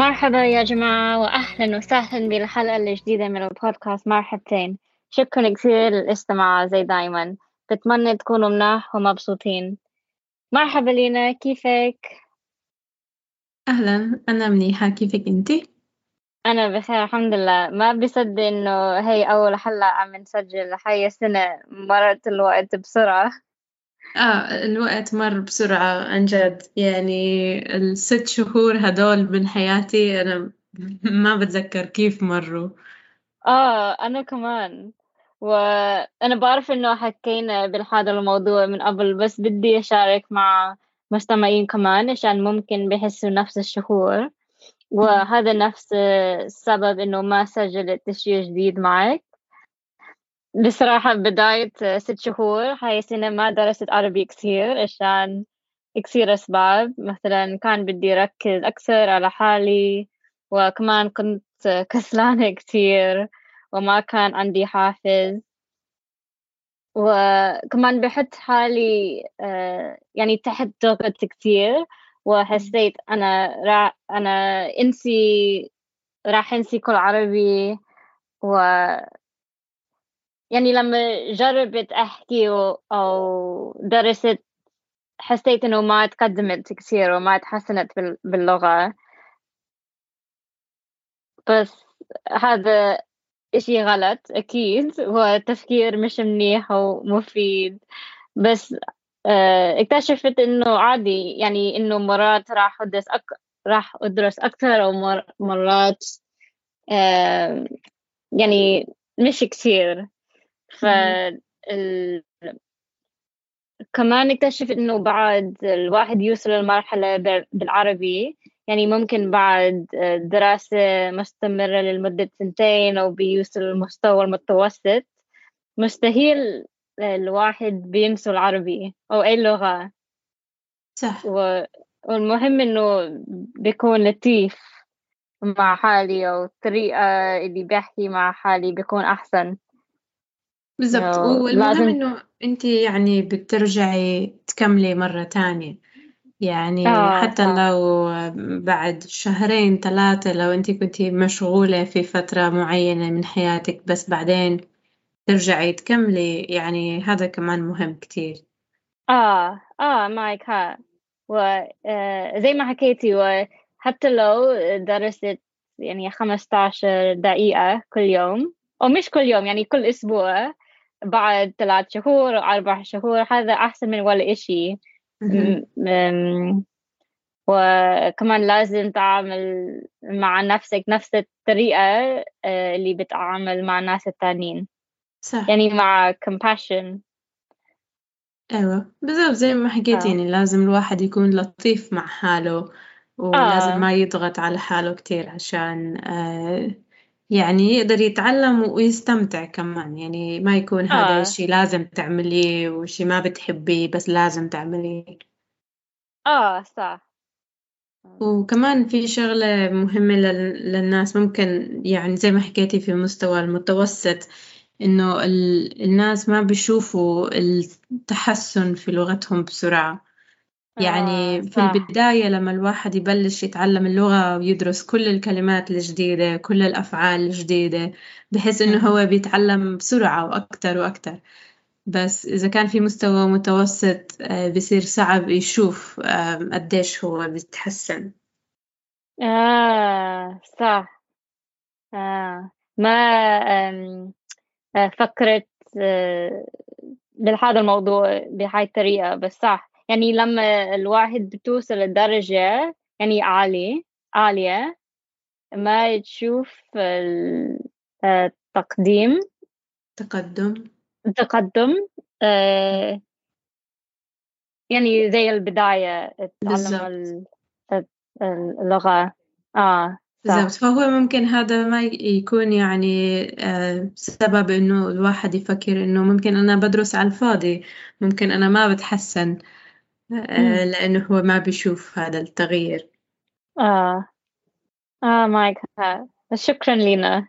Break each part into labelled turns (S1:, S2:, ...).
S1: مرحبا يا جماعة وأهلا وسهلا بالحلقة الجديدة من البودكاست مرحبتين. شكرا كثير للاستماع زي دايما. بتمنى تكونوا مناح ومبسوطين. مرحبا لينا كيفك؟
S2: أهلا. أنا منيحة. كيفك أنتي؟
S1: أنا بخير الحمد لله. ما بصدق إنه هي أول حلقة عم نسجل. هاي السنة مرت الوقت بسرعة.
S2: آه الوقت مر بسرعة عن جد. يعني الست شهور هدول من حياتي أنا ما بتذكر كيف مروا.
S1: آه أنا كمان. وأنا بعرف إنه حكينا بهذا الموضوع من قبل بس بدي أشارك مع مستمعين كمان عشان ممكن بحسوا نفس الشعور وهذا نفس السبب إنه ما سجلت شيء جديد معك. بصراحة بداية ست شهور هاي السنة ما درست عربي كثير عشان كثير أسباب. مثلا كان بدي أركز أكثر على حالي وكمان كنت كسلانة كثير وما كان عندي حافز. وكمان بحط حالي آه، يعني تحت ضغط كثير وحسيت أنا راح أنا إنسي راح إنسي كل عربي و يعني لما جربت أحكي أو درست حسيت إنه ما تقدمت كثير وما تحسنت باللغة. بس هذا إشي غلط أكيد هو تفكير مش منيح ومفيد. بس آه، اكتشفت إنه عادي يعني إنه مرات راح أدرس أك... راح أدرس أكثر أو مر... مرات آه، يعني مش كثير. ف. كمان اكتشف إنه بعد الواحد يوصل لمرحلة بالعربي يعني ممكن بعد دراسة مستمرة لمدة سنتين أو بيوصل للمستوى المتوسط مستحيل الواحد بينسوا العربي أو أي لغة.
S2: صح.
S1: و... والمهم إنه بيكون لطيف مع حالي أو الطريقة اللي بحكي مع حالي بيكون أحسن.
S2: بالضبط. والمهم إنه أنت يعني بترجعي تكملي مرة تانية. يعني
S1: آه
S2: حتى
S1: صح
S2: لو بعد شهرين ثلاثة لو أنت كنتي مشغولة في فترة معينة من حياتك بس بعدين ترجعي تكملي يعني هذا كمان مهم كتير.
S1: آه آه معك ها. وزي ما حكيتي وحتى لو درست يعني 15 دقيقة كل يوم أو مش كل يوم يعني كل أسبوع بعد ثلاث شهور أربع شهور هذا أحسن من ولا إشي. وكمان لازم تعامل مع نفسك نفس الطريقة آه، اللي بتعامل مع الناس التانيين.
S2: صح.
S1: يعني مع compassion.
S2: أيوة. بالضبط زي ما حكيت
S1: آه.
S2: يعني لازم الواحد يكون لطيف مع حاله ولازم
S1: آه.
S2: ما يضغط على حاله كتير عشان آه يعني يقدر يتعلم ويستمتع كمان. يعني ما يكون هذا
S1: آه.
S2: الشي لازم تعمليه وشي ما بتحبيه بس لازم تعمليه.
S1: آه صح.
S2: وكمان في شغلة مهمة لل- للناس ممكن يعني زي ما حكيتي في المستوى المتوسط إنه ال- الناس ما بيشوفوا التحسن في لغتهم بسرعة. يعني
S1: آه
S2: في
S1: صح.
S2: البداية لما الواحد يبلش يتعلم اللغة ويدرس كل الكلمات الجديدة كل الأفعال الجديدة بحس إنه هو بيتعلم بسرعة وأكتر وأكتر. بس إذا كان في مستوى متوسط آه، بصير صعب يشوف قديش هو بيتحسن.
S1: آه صح. آه ما آه، فكرت بهذا الموضوع بهاي الطريقة بس صح. يعني لما الواحد بتوصل لدرجة يعني عالية عالية ما تشوف ال- آه، التقديم
S2: تقدم.
S1: التقدم آه، يعني زي البداية تعلم ال- اللغة. آه
S2: بالضبط. فهو ممكن هذا ما يكون يعني آه، سبب إنه الواحد يفكر إنه ممكن أنا بدرس على الفاضي ممكن أنا ما بتحسن. آه،. لأنه هو ما بيشوف هذا التغيير.
S1: آه. آه مايك شكرا لينا.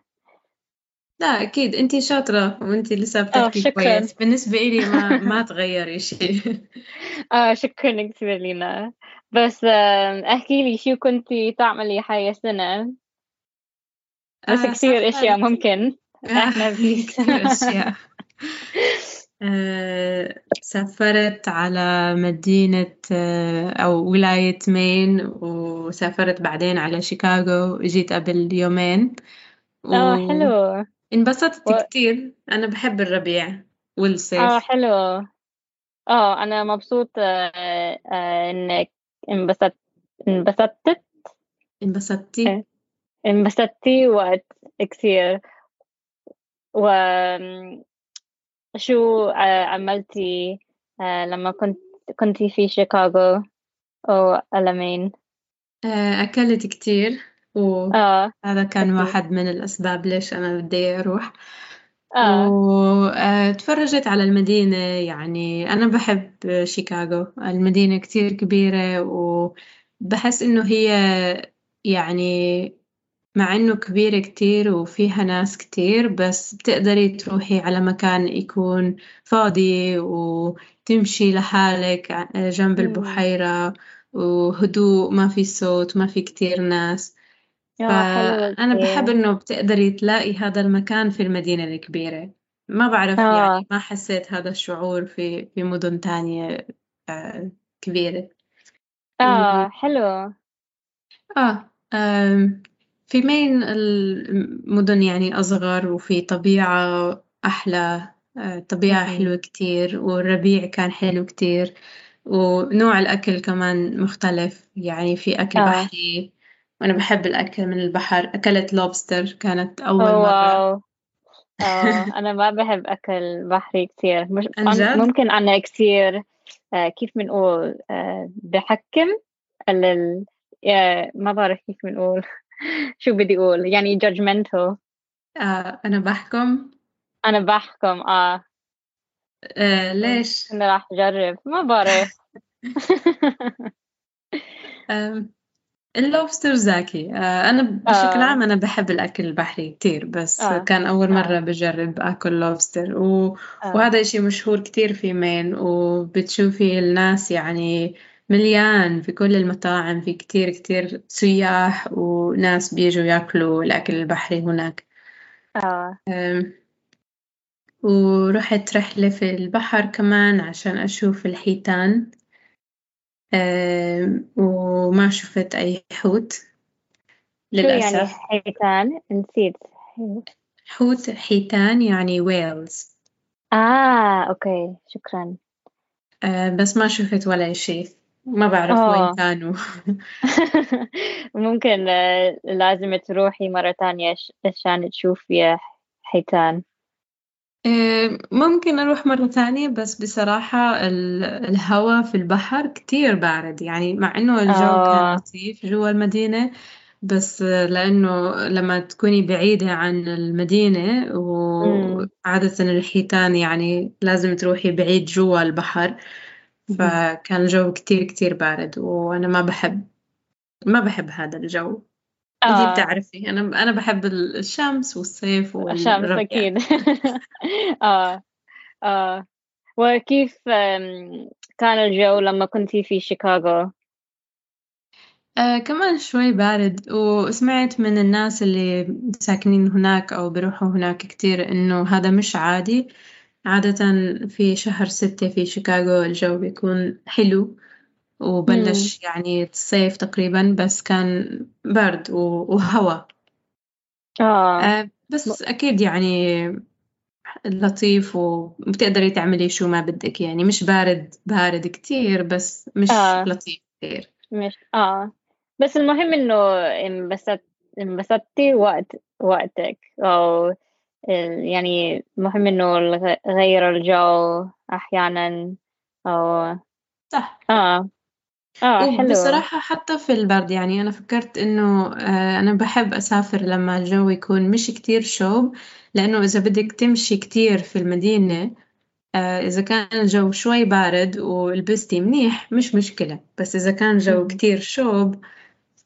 S2: لا أكيد. أنتي شاطرة وأنتي لسه
S1: آه
S2: بتحكي كويس. بالنسبة إلي ما ما تغيري شيء
S1: آه شكرا كثير لينا. بس أحكي لي شو كنتي تعملي هاي السنة؟ بس
S2: آه،
S1: كثير أشياء
S2: سافرت
S1: ممكن. إحنا please
S2: كثير أشياء. آه، سافرت على مدينة آه، أو ولاية مين وسافرت بعدين على شيكاغو جيت قبل يومين.
S1: آه حلو.
S2: وانبسطت
S1: و...
S2: كتير. أنا بحب الربيع
S1: آه
S2: والصيف
S1: حلو. آه أنا مبسوطة آه، آه، إنك انبسطت انبسطت.
S2: انبسطتي؟
S1: آه، انبسطتي وقت كثير و شو آه، عملتي آه، لما كنت كنتي في شيكاغو أو ألمين؟
S2: آه، أكلت كتير. وهذا كان واحد من الأسباب ليش أنا بدي أروح.
S1: آه.
S2: وتفرجت على المدينة يعني أنا بحب شيكاغو. المدينة كتير كبيرة وبحس إنه هي يعني مع إنه كبيرة كتير وفيها ناس كتير بس بتقدري تروحي على مكان يكون فاضي وتمشي لحالك جنب. البحيرة وهدوء ما في صوت ما في كتير ناس. فأنا بحب إنه بتقدري تلاقي هذا المكان في المدينة الكبيرة. ما بعرف يعني ما حسيت هذا الشعور في في مدن تانية آه، كبيرة. و
S1: آه حلو
S2: آه في مين المدن يعني أصغر وفي طبيعة أحلى؟ آه، طبيعة. حلوة كتير والربيع كان حلو كتير ونوع الأكل كمان مختلف. يعني في أكل
S1: آه.
S2: بحري وأنا بحب الأكل من البحر. أكلت لوبستر كانت أول
S1: أوه
S2: مرة.
S1: واو آه أنا ما بحب أكل بحري كثير مش ممكن أنا كثير آه كيف بنقول؟ آه بحكم آه ما بعرف كيف بنقول. شو بدي أقول؟ يعني judgmental.
S2: آه أنا بحكم.
S1: أنا بحكم آه.
S2: آه ليش؟
S1: أنا راح أجرب. ما بعرف.
S2: اللوبستر زاكي. آه، أنا بشكل
S1: آه.
S2: عام أنا بحب الأكل البحري كتير بس
S1: آه.
S2: كان أول مرة
S1: آه
S2: بجرب أكل لوبستر و...
S1: آه.
S2: وهذا إشي مشهور كتير في مين وبتشوفي الناس يعني مليان في كل المطاعم في كتير كتير سياح وناس بيجوا يأكلوا الأكل البحري هناك.
S1: آه.
S2: ورحت رحلة في البحر كمان عشان أشوف الحيتان. وما شفت أي حوت.
S1: شو يعني
S2: للأسف.
S1: حيتان؟ نسيت.
S2: حوت حيتان يعني whales
S1: آه okay شكرا.
S2: آه بس ما شفت ولا شيء. ما بعرف وين
S1: آه
S2: كانوا.
S1: ممكن آه، لازم تروحي مرة تانية عشان تشوفي حيتان.
S2: آه ممكن أروح مرة ثانية بس بصراحة ال- الهواء في البحر كتير بارد. يعني مع إنه الجو كان
S1: آه.
S2: لطيف جوا المدينة بس لأنه لما تكوني بعيدة عن المدينة وعادة الحيتان يعني لازم تروحي بعيد جوا البحر. فكان الجو كتير كتير بارد وأنا ما بحب ما بحب هذا الجو. أنتي
S1: آه.
S2: بتعرفي أنا أنا بحب الشمس والصيف
S1: الشمس
S2: والربيع
S1: أكيد. آه آه. وكيف كان الجو لما كنتي في شيكاغو؟
S2: آه كمان شوي بارد وسمعت من الناس اللي ساكنين هناك أو بيروحوا هناك كتير إنه هذا مش عادي. عادة في شهر ستة في شيكاغو الجو بيكون حلو وبلش يعني الصيف تقريبا بس كان برد و- وهوا.
S1: آه.
S2: آه بس أكيد يعني لطيف وبتقدري تعملي شو ما بدك يعني. مش بارد بارد كتير بس مش
S1: آه.
S2: لطيف كتير.
S1: مش آه. بس المهم إنه انبسطت انبسطتي وقت وقتك. أو يعني مهم إنه غير الجو أحيانا أو
S2: صح.
S1: آه آه حلو.
S2: وبصراحة حتى في البرد يعني أنا فكرت إنه آه، أنا بحب أسافر لما الجو يكون مش كتير شوب لأنه إذا بدك تمشي كتير في المدينة آه، إذا كان الجو شوي بارد ولبستي منيح مش مشكلة. بس إذا كان الجو. كتير شوب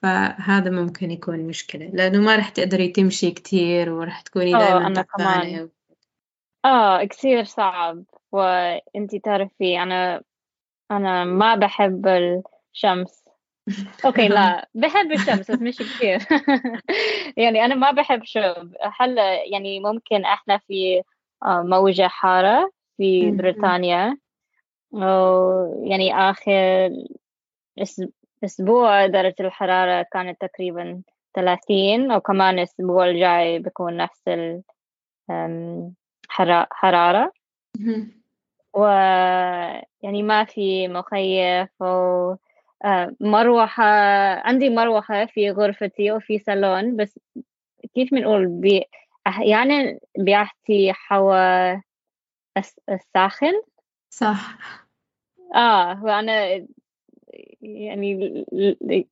S2: فهذا ممكن يكون مشكلة لأنه ما رح تقدري تمشي كتير ورح تكوني
S1: آه كمان.
S2: تعبانة
S1: آه كثير صعب. وأنتي تعرفي أنا أنا ما بحب الشمس. أوكي لا بحب الشمس بس مش كثير يعني أنا ما بحب شرب. هلا يعني ممكن إحنا في آه، موجة حارة في بريطانيا؟ يعني آخر أسبوع درجة الحرارة كانت تقريبا ثلاثين وكمان الأسبوع الجاي بيكون نفس الحرارة و يعني ما في مخيف و مروحة عندي مروحة في غرفتي وفي صالون بس كيف بنقول؟ بي أحيانا بيعطي حوا الساخن.
S2: صح.
S1: آه وأنا يعني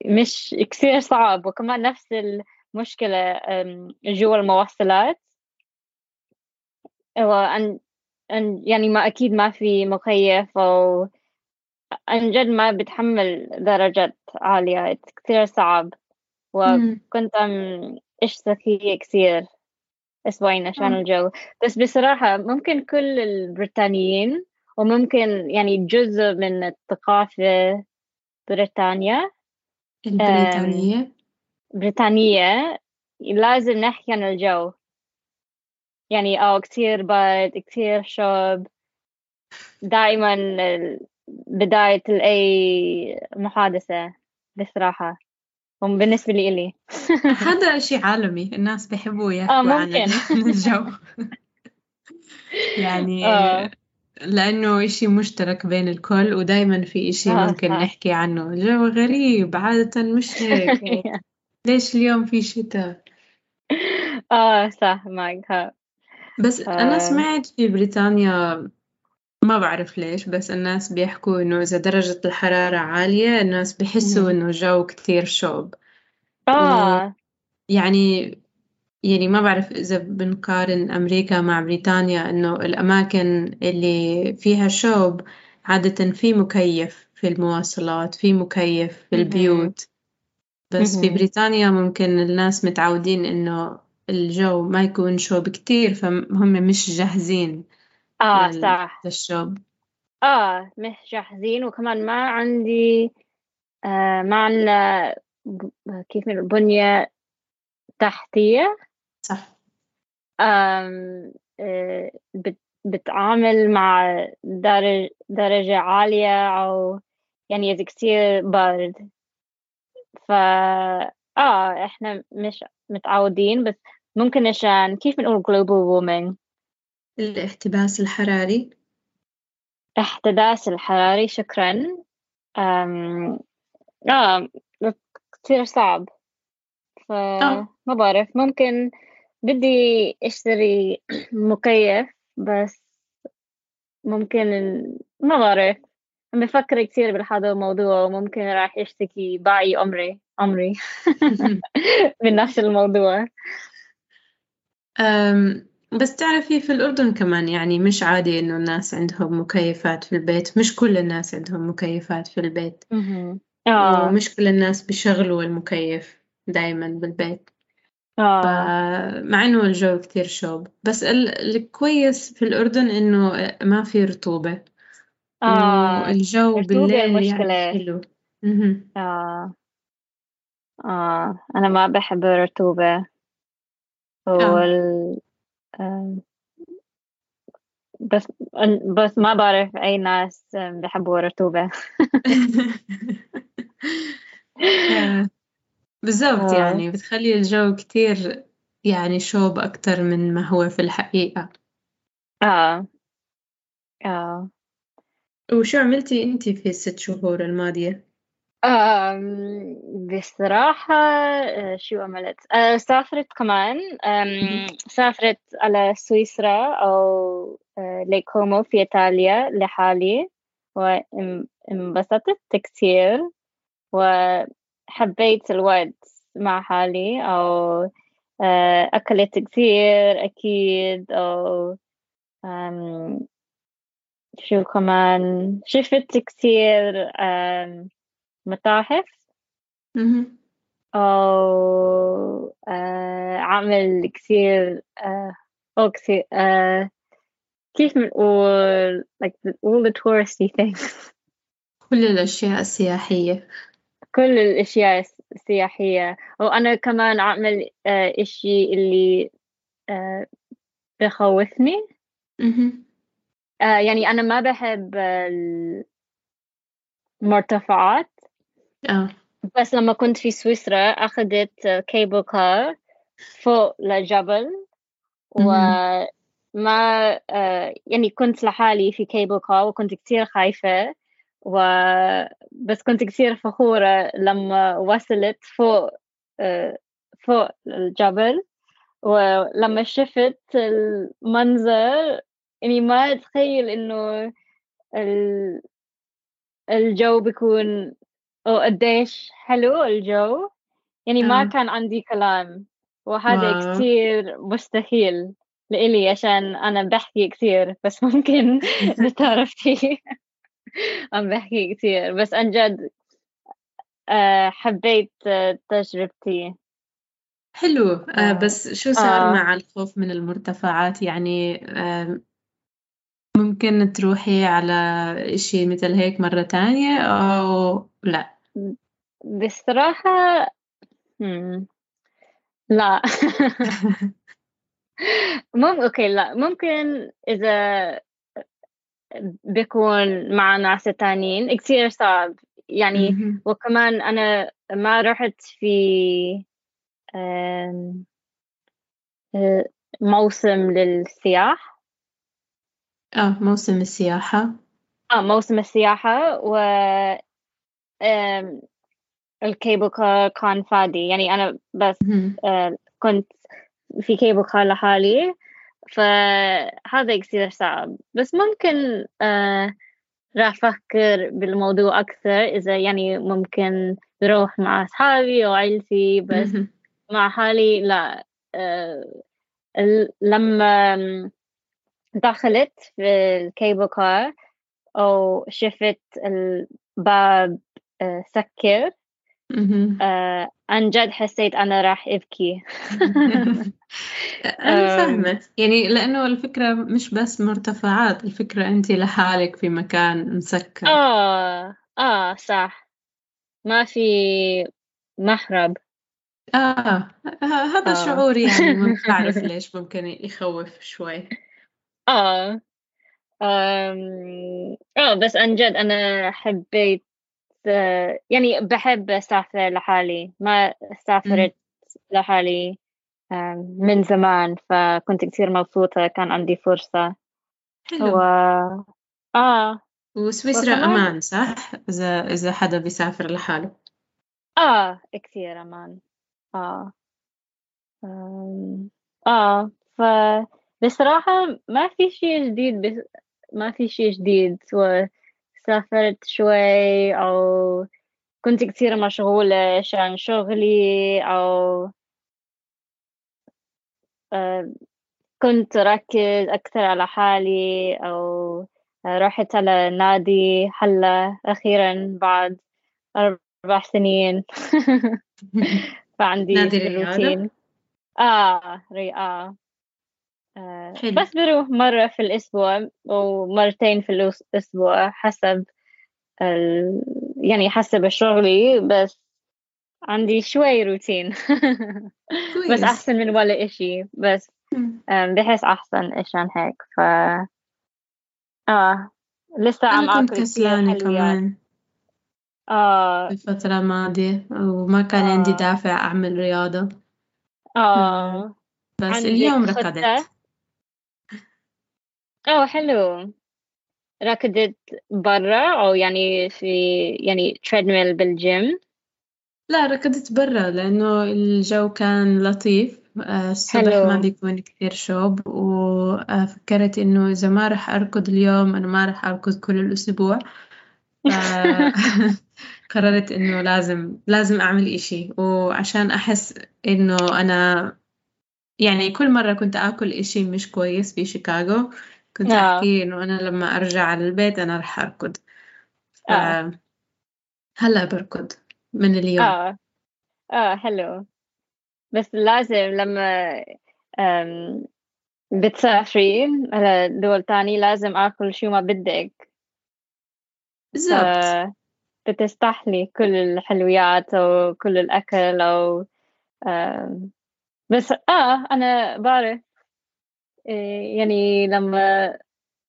S1: مش كثير صعب. وكمان نفس المشكلة جوا المواصلات. وأن يعني ما أكيد ما في مكيف أو عن جد ما بتحمل درجات عالية. كثير صعب. وكنت عم أشتكي كثير أسبوعين عشان الجو. بس بصراحة ممكن كل البريطانيين وممكن يعني جزء من الثقافة بريطانيا
S2: البريطانية
S1: بريطانية لازم نحكي عن الجو يعني أو كتير برد كتير شوب دائما بداية أي محادثة بصراحة هم بالنسبة لي إلي
S2: هذا شيء عالمي الناس بيحبوا
S1: يحكوا آه عن
S2: الجو يعني آه. لأنه إشي مشترك بين الكل ودايما في إشي آه ممكن صح. نحكي عنه. الجو غريب عادة مش هيك. ليش اليوم في شتاء؟
S1: آه صح معك
S2: بس أنا سمعت في بريطانيا ما بعرف ليش بس الناس بيحكوا إنه إذا درجة الحرارة عالية الناس بيحسوا إنه الجو كتير شوب.
S1: آه.
S2: يعني يعني ما بعرف إذا بنقارن أمريكا مع بريطانيا إنه الأماكن اللي فيها شوب عادة في مكيف في المواصلات في مكيف في البيوت. بس في بريطانيا ممكن الناس متعودين إنه الجو ما يكون شوب كتير فهم مش جاهزين
S1: آه صح.
S2: للشوب.
S1: آه مش جاهزين. وكمان ما عندي آه ما عندنا كيف بنية تحتية.
S2: صح.
S1: آه بتعامل مع درج درجة عالية أو يعني إذا كتير بارد فا آه إحنا مش متعودين بس ممكن عشان كيف بنقول global warming
S2: الاحتباس الحراري.
S1: احتباس الحراري شكرا. أم... آه كثير صعب. فما آه. بعرف ممكن بدي اشتري مكيف بس ممكن ما بعرف. عم بفكر كثير بهذا الموضوع وممكن راح اشتكي باقي عمري عمري من نفس الموضوع.
S2: أم بس تعرفي في الأردن كمان يعني مش عادي إنه الناس عندهم مكيفات في البيت. مش كل الناس عندهم مكيفات في البيت.
S1: آه.
S2: ومش كل الناس بيشغلوا المكيف دايما بالبيت.
S1: آه.
S2: مع إنه الجو كتير شوب. بس الكويس في الأردن إنه ما في رطوبة.
S1: آه.
S2: الجو بالليل يعني حلو.
S1: آه. آه. أنا ما بحب الرطوبة. وال... آه. بس بس ما بعرف أي ناس بحبوا الرطوبة.
S2: بالضبط آه. يعني بتخلي الجو كتير يعني شوب أكتر من ما هو في الحقيقة
S1: آه آه
S2: وشو عملتي أنتي في الست شهور الماضية؟
S1: بصراحة آه، شو عملت؟ آه، سافرت كمان سافرت على سويسرا أو آه، ليك كومو في إيطاليا لحالي وانبسطت كتير وحبيت الوقت مع حالي أو أكلت كثير أكيد أو شو كمان شفت كثير متاحف. أو آه عمل كثير آه أو كثير آه كيف بنقول like all the touristy things.
S2: كل الأشياء السياحية.
S1: كل الأشياء الس- السياحية. وأنا كمان أعمل آه، إشي اللي آه، بخوفني. آه، يعني أنا ما بحب المرتفعات. بس لما كنت في سويسرا أخذت cable car فوق لجبل. وما يعني كنت لحالي في cable car وكنت كتير خايفة. و بس كنت كتير فخورة لما وصلت فوق آه، فوق الجبل ولما شفت المنظر يعني ما أتخيل إنه ال- الجو بيكون أو قديش حلو الجو. يعني ما
S2: آه.
S1: كان عندي كلام وهذا
S2: واو
S1: كتير مستحيل لإلي عشان أنا بحكي كتير بس ممكن بتعرفتي عم بحكي كتير بس عن جد آه، حبيت آه، تجربتي
S2: حلو آه. بس شو صار
S1: آه.
S2: مع الخوف من المرتفعات يعني آه ممكن تروحي على إشي مثل هيك مرة تانية أو لا
S1: بصراحة مم. لا مم أوكي لا ممكن إذا بيكون مع ناس تانيين. كتير صعب. يعني. وكمان أنا ما رحت في آه، موسم للسياح.
S2: آه موسم السياحة.
S1: آه موسم السياحة و ال cable car كان فاضي يعني أنا بس. آه، كنت في cable car لحالي. فهذا كثير صعب بس ممكن آه راح أفكر بالموضوع أكثر إذا يعني ممكن بروح مع أصحابي أو عيلتي بس. مع حالي لا آه لما دخلت في الكيبل كار أو شفت الباب آه سكر. آه عن جد حسيت أنا راح أبكي.
S2: أنا فاهمة. يعني لأنه الفكرة مش بس مرتفعات الفكرة أنت لحالك في مكان مسكر
S1: آه آه صح. ما في محرب.
S2: آه هذا
S1: آه.
S2: شعور يعني ما بعرف ليش ممكن يخوف شوي.
S1: آه آه بس عن جد أنا حبيت يعني بحب أسافر لحالي ما. سافرت لحالي من زمان فكنت كتير مبسوطة كان عندي فرصة. و
S2: حلو
S1: آه.
S2: وسويسرا
S1: وكمان
S2: أمان صح؟ إذا إذا حدا بيسافر لحاله.
S1: آه كتير أمان. آه. آه. فبصراحة ما في شيء جديد بس ما في شيء جديد. وسافرت شوي أو كنت كتير مشغولة عشان شغلي أو آه، كنت ركز أكثر على حالي أو رحت على نادي. هلأ أخيرا بعد أربع سنين فعندي
S2: نادي رياضة؟
S1: روتين آه ري آه آه،
S2: حلو.
S1: بس بروح مرة في الأسبوع ومرتين في الأسبوع حسب ال... يعني حسب شغلي بس عندي شوي روتين. بس أحسن من ولا إشي بس بحس أحسن عشان هيك. ف آه لسه عم
S2: كنت كسلانة كمان.
S1: آه.
S2: الفترة الماضية وما كان عندي
S1: آه.
S2: دافع أعمل رياضة. آه، بس اليوم ركضت.
S1: أوه حلو. ركضت برا أو يعني في يعني تريدميل بالجيم
S2: لا ركضت برا لأنه الجو كان لطيف. آه، الصبح ما
S1: حلو
S2: بيكون كثير شوب وفكرت إنه إذا ما رح أركض اليوم أنا ما رح أركض كل الأسبوع. فقررت إنه لازم لازم أعمل إشي. وعشان أحس إنه أنا يعني كل مرة كنت آكل إشي مش كويس في شيكاغو كنت
S1: آه.
S2: أحكي إنه أنا لما أرجع على البيت أنا رح أركض.
S1: آه.
S2: فهلا بركض من اليوم.
S1: آه. آه حلو. بس لازم لما بتسافري على دول تاني لازم آكل شو ما بدك. ف
S2: بالضبط
S1: بتستحلي كل الحلويات أو كل الأكل أو بس آه أنا بعرف يعني لما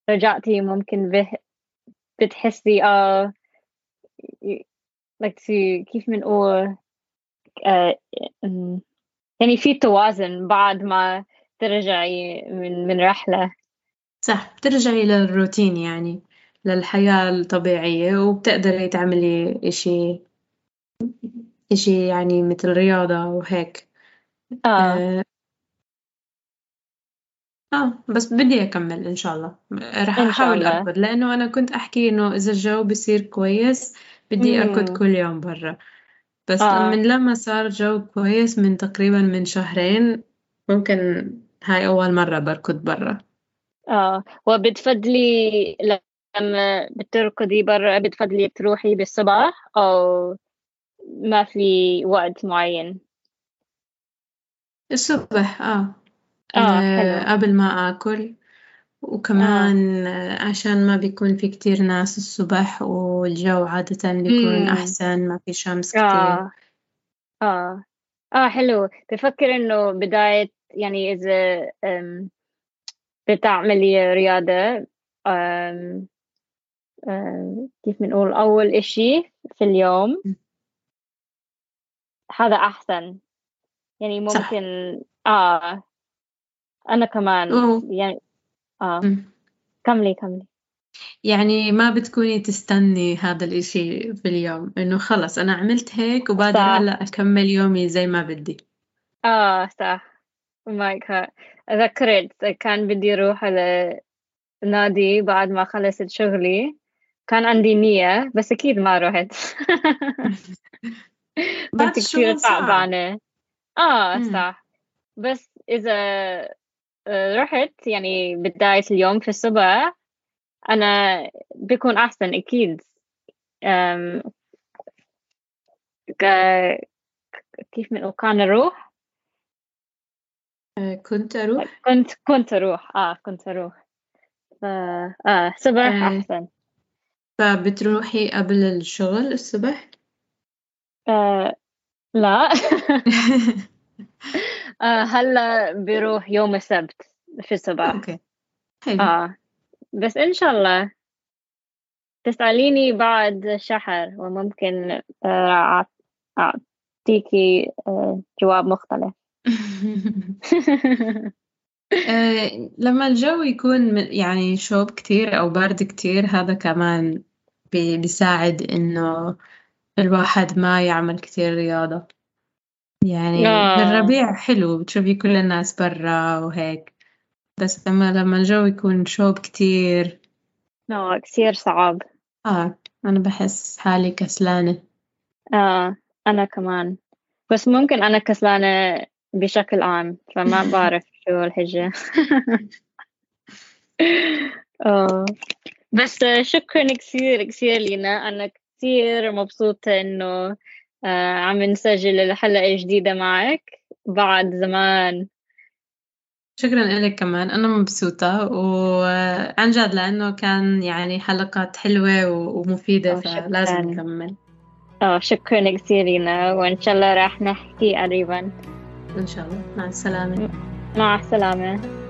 S1: رجعتي ممكن به بتحسي ي- like to- كيف بنقول آه، يعني في توازن بعد ما ترجعي من من رحلة.
S2: صح بترجعي للروتين يعني للحياة الطبيعية وبتقدري تعملي إشي إشي يعني مثل رياضة وهيك.
S1: آه.
S2: آه, آه بس بدي أكمل إن شاء الله. رح
S1: إن شاء
S2: أحاول
S1: الله.
S2: أركض لأنه أنا كنت أحكي إنه إذا الجو بصير كويس بدي أركض كل يوم برا. بس
S1: آه.
S2: من لما صار جو كويس من تقريبا من شهرين ممكن هاي أول مرة بركض برا.
S1: آه. وبتفضلي لما بتركضي برا بتفضلي تروحي بالصباح أو ما في وقت معين؟
S2: الصبح آه.
S1: آه
S2: آه،
S1: حلو.
S2: قبل ما آكل.
S1: آه
S2: وكمان آه، عشان ما بيكون في كتير ناس الصبح والجو عادة بيكون
S1: أمم
S2: أحسن ما في شمس كتير.
S1: آه. آه آه حلو. بفكر إنه بداية يعني إذا بتعملي رياضة أم، أم، كيف بنقول؟ أول إشي في اليوم هذا أحسن. يعني
S2: صح.
S1: ممكن آه. أنا كمان.
S2: أوه.
S1: يعني آه.
S2: أمم.
S1: كملي كملي.
S2: يعني ما بتكوني تستني هذا الإشي في اليوم؟ إنه خلص أنا عملت هيك وبقدر
S1: صح.
S2: هلأ أكمل يومي زي ما بدي.
S1: آه صح. مايك ذكرت كان بدي أروح على نادي بعد ما خلصت شغلي. كان عندي نية بس أكيد ما رحت. كنت
S2: صعب.
S1: تعبانة. آه. صح. بس إذا رحت يعني بداية اليوم في الصبح. أنا بكون أحسن أكيد. ك- كيف بنقول؟ كان أروح.
S2: آه، كنت أروح؟
S1: كنت كنت أروح. آه كنت أروح. ف... آه صبح
S2: آه،
S1: أحسن.
S2: فبتروحي قبل الشغل الصبح؟
S1: آه لا. آه هلا بروح يوم السبت في الصباح.
S2: أوكي. حلو.
S1: آه بس إن شاء الله تسأليني بعد شهر وممكن آه، أعط- أعطيكي آه، جواب مختلف.
S2: لما الجو يكون يعني شوب كتير أو بارد كتير هذا كمان بي- بيساعد إنه الواحد ما يعمل كتير رياضة. يعني
S1: آه.
S2: بالربيع حلو بتشوفي كل الناس برا وهيك. بس لما لما الجو يكون شوب كتير.
S1: لا كثير صعب.
S2: آه أنا بحس حالي كسلانة.
S1: آه أنا كمان. بس ممكن أنا كسلانة بشكل عام فما بعرف شو الحجة. آه. بس شكرا كثير كثير لينا. أنا كثير مبسوطة إنه آه عم نسجل الحلقة جديدة معك بعد زمان.
S2: شكرا لك كمان أنا مبسوطة وعن جد لأنه كان يعني حلقات حلوة ومفيدة
S1: آه
S2: فلازم نكمل.
S1: آه شكرا كثير لينا وإن شاء الله راح نحكي قريبا.
S2: إن شاء الله. مع السلامة.
S1: مع السلامة.